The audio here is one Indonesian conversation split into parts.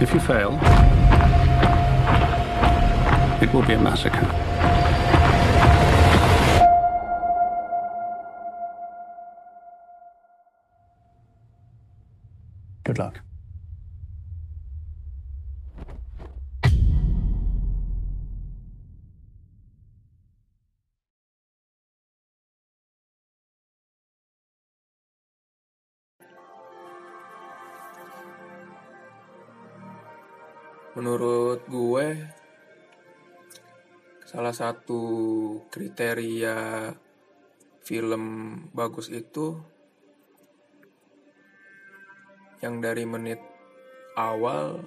If you fail, it will be a massacre. Good luck. Menurut gue, salah satu kriteria film bagus itu yang dari menit awal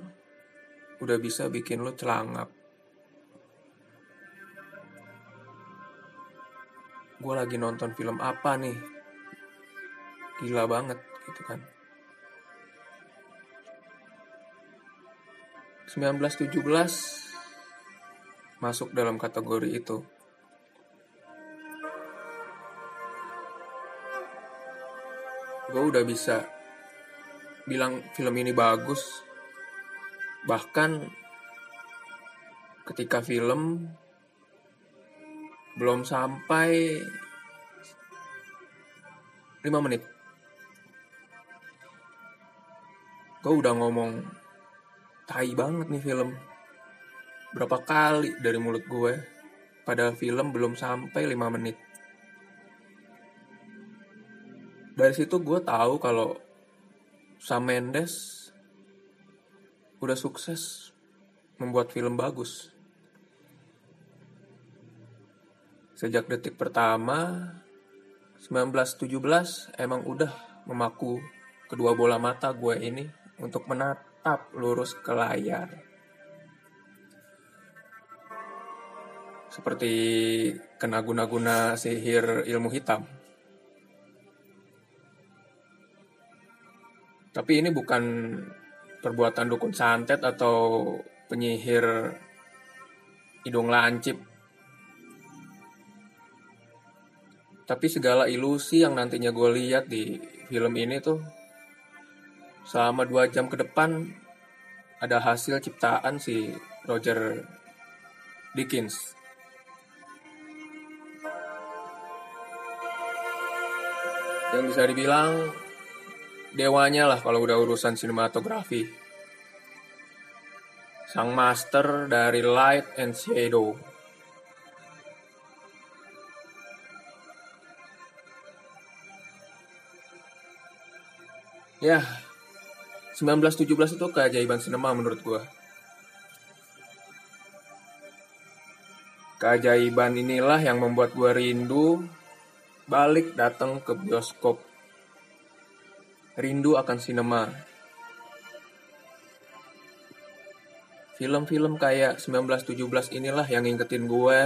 udah bisa bikin lo celangap. Gue lagi nonton film apa nih? Gila banget gitu kan. 1917 masuk dalam kategori itu. Gue udah bisa bilang film ini bagus. Bahkan ketika film belum sampai 5 menit. Gue udah ngomong tai banget nih film. Berapa kali dari mulut gue, padahal film belum sampai 5 menit. Dari situ gue tahu kalau Sam Mendes udah sukses membuat film bagus. Sejak detik pertama 1917 emang udah memaku kedua bola mata gue ini untuk menatap lurus ke layar. Seperti kena guna-guna sihir ilmu hitam. Tapi ini bukan perbuatan dukun santet atau penyihir hidung lancip. Tapi segala ilusi yang nantinya gue lihat di film ini tuh selama dua jam ke depan ada hasil ciptaan si Roger Dickens. Yang bisa dibilang dewanya lah kalau udah urusan sinematografi. Sang master dari light and shadow. Ya, 1917 itu keajaiban sinema menurut gua. Keajaiban inilah yang membuat gua rindu balik datang ke bioskop rindu akan sinema. Film-film kayak 1917 inilah yang ngingetin gue.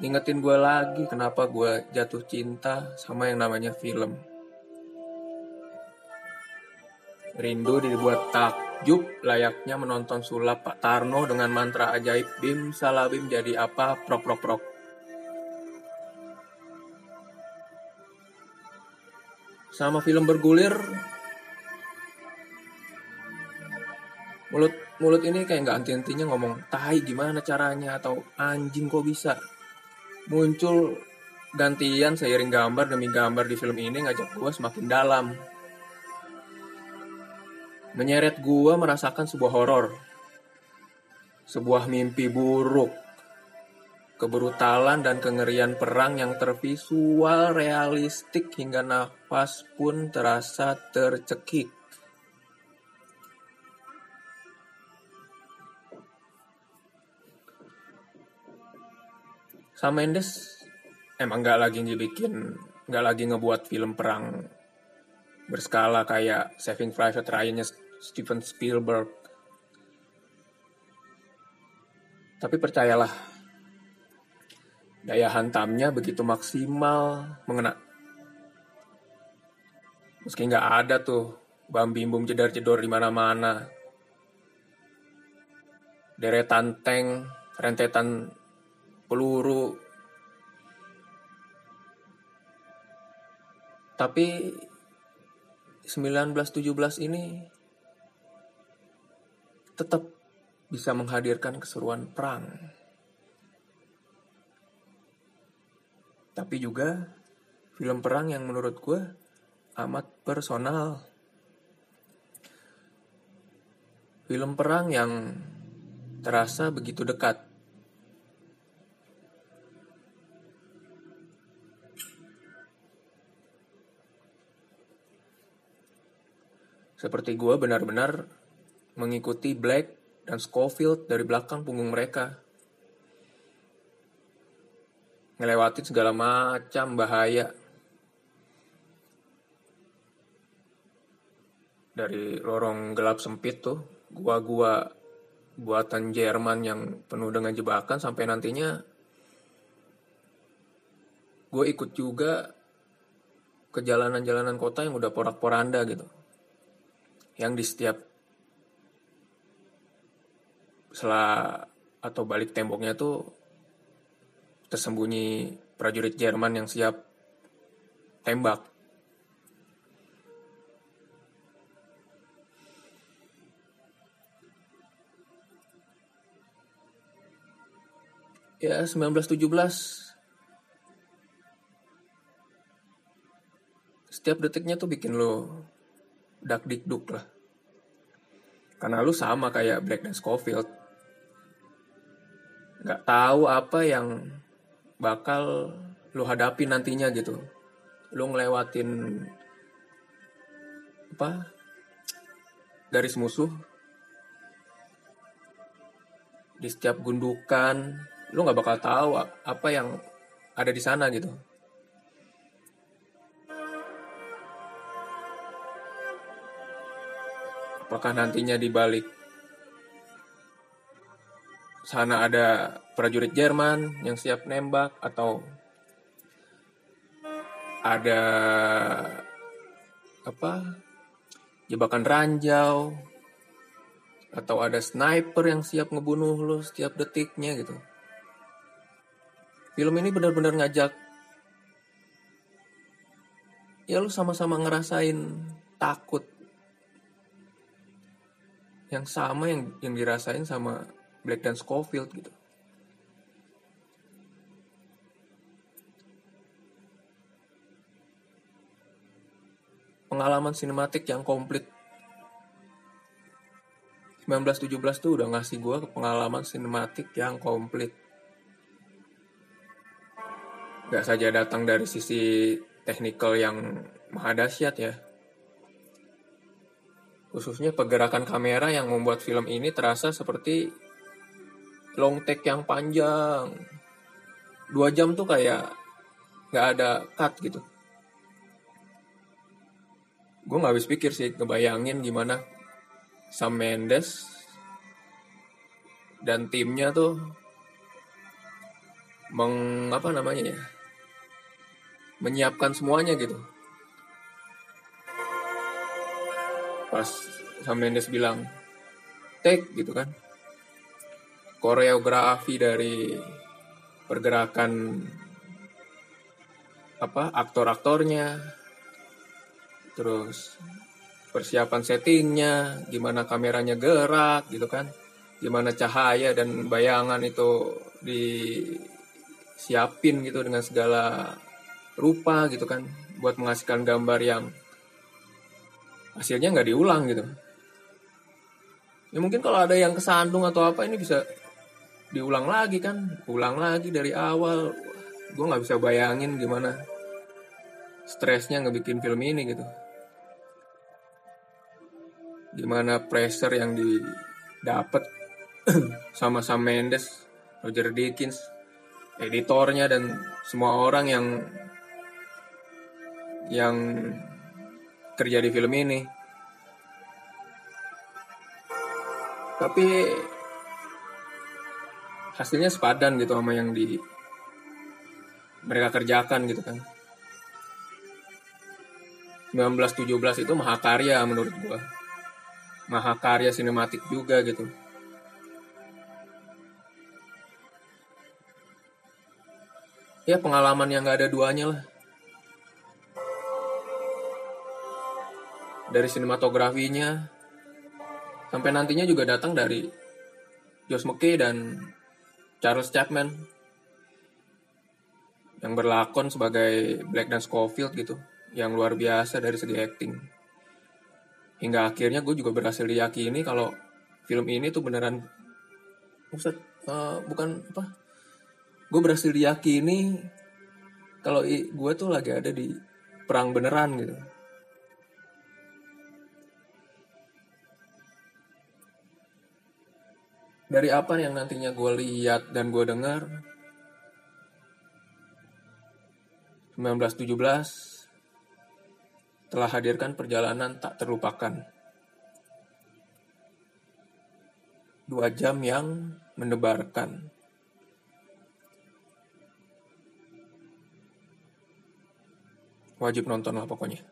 Ngingetin gue lagi kenapa gue jatuh cinta sama yang namanya film. Rindu dibuat takjub layaknya menonton sulap Pak Tarno dengan mantra ajaib bim salabim jadi apa? Prok prok prok. sama film bergulir. Mulut mulut ini kayak nggak anti-antinya ngomong tai gimana caranya? atau anjing kok bisa? Muncul gantian seiring gambar demi gambar di film ini ngajak gue semakin dalam menyeret gue merasakan sebuah horor. Sebuah mimpi buruk. Kebrutalan dan kengerian perang yang tervisual realistik hingga nafas pun terasa tercekik. Sam Mendes emang gak lagi dibikin, gak lagi ngebuat film perang berskala kayak Saving Private Ryan-nya Steven Spielberg. Tapi percayalah, Daya hantamnya begitu maksimal mengena. Meski nggak ada tuh bam bim bum jedar jedor di mana-mana. deretan tank, rentetan peluru. Tapi 1917 ini tetap bisa menghadirkan keseruan perang. Tapi juga film perang yang menurut gue amat personal. Film perang yang terasa begitu dekat. Seperti gue benar-benar mengikuti Black dan Schofield dari belakang punggung mereka. Ngelewatin segala macam bahaya. Dari lorong gelap sempit tuh, gua-gua buatan Jerman yang penuh dengan jebakan sampai nantinya gue ikut juga ke jalanan-jalanan kota yang udah porak-poranda gitu yang di setiap selah atau balik temboknya tuh tersembunyi prajurit Jerman yang siap tembak. Ya 1917 Setiap detiknya tuh bikin lo dak dikduk lah. Karena lu sama kayak Black dan Schofield. Gak tahu apa yang bakal lu hadapi nantinya gitu. Lu ngelewatin apa garis musuh di setiap gundukan lu nggak bakal tahu apa yang ada di sana gitu apakah nantinya di balik sana ada prajurit Jerman yang siap nembak atau ada apa jebakan ranjau atau ada sniper yang siap ngebunuh lo setiap detiknya gitu? Film ini benar-benar ngajak ya lu sama-sama ngerasain takut yang sama yang yang dirasain sama Black dan Schofield gitu. Pengalaman sinematik yang komplit. 1917 tuh udah ngasih gue pengalaman sinematik yang komplit. Gak saja datang dari sisi teknikal yang maha dahsyat ya, Khususnya pergerakan kamera yang membuat film ini terasa seperti long take yang panjang. Dua jam tuh kayak nggak ada cut gitu. Gue nggak habis pikir sih ngebayangin gimana Sam Mendes dan timnya tuh meng apa namanya ya menyiapkan semuanya gitu pas Sam Mendes bilang take gitu kan. Koreografi dari pergerakan apa aktor-aktornya terus persiapan settingnya gimana kameranya gerak gitu kan. Gimana cahaya dan bayangan itu disiapin gitu dengan segala rupa gitu kan buat menghasilkan gambar yang hasilnya nggak diulang gitu. Ya mungkin kalau ada yang kesandung atau apa ini bisa diulang lagi kan. Ulang lagi dari awal. Gue nggak bisa bayangin gimana stresnya ngebikin film ini gitu. Gimana pressure yang didapat sama Sam Mendes Roger Deakins editornya dan semua orang yang yang kerja di film ini. Tapi hasilnya sepadan gitu sama yang di mereka kerjakan gitu kan. 1917 itu mahakarya menurut gua. Mahakarya sinematik juga gitu. Ya pengalaman yang gak ada duanya lah. Dari sinematografinya. Sampai nantinya juga datang dari Josh McKay dan Charles Chapman yang berlakon sebagai Black dan Scofield gitu yang luar biasa dari segi acting. Hingga akhirnya gue juga berhasil diyakini kalau film ini tuh beneran Buset, uh, bukan apa gue berhasil diyakini kalau gue tuh lagi ada di perang beneran gitu dari apa yang nantinya gue lihat dan gue dengar? 1917 telah hadirkan perjalanan tak terlupakan. Dua jam yang mendebarkan. Wajib nonton lah pokoknya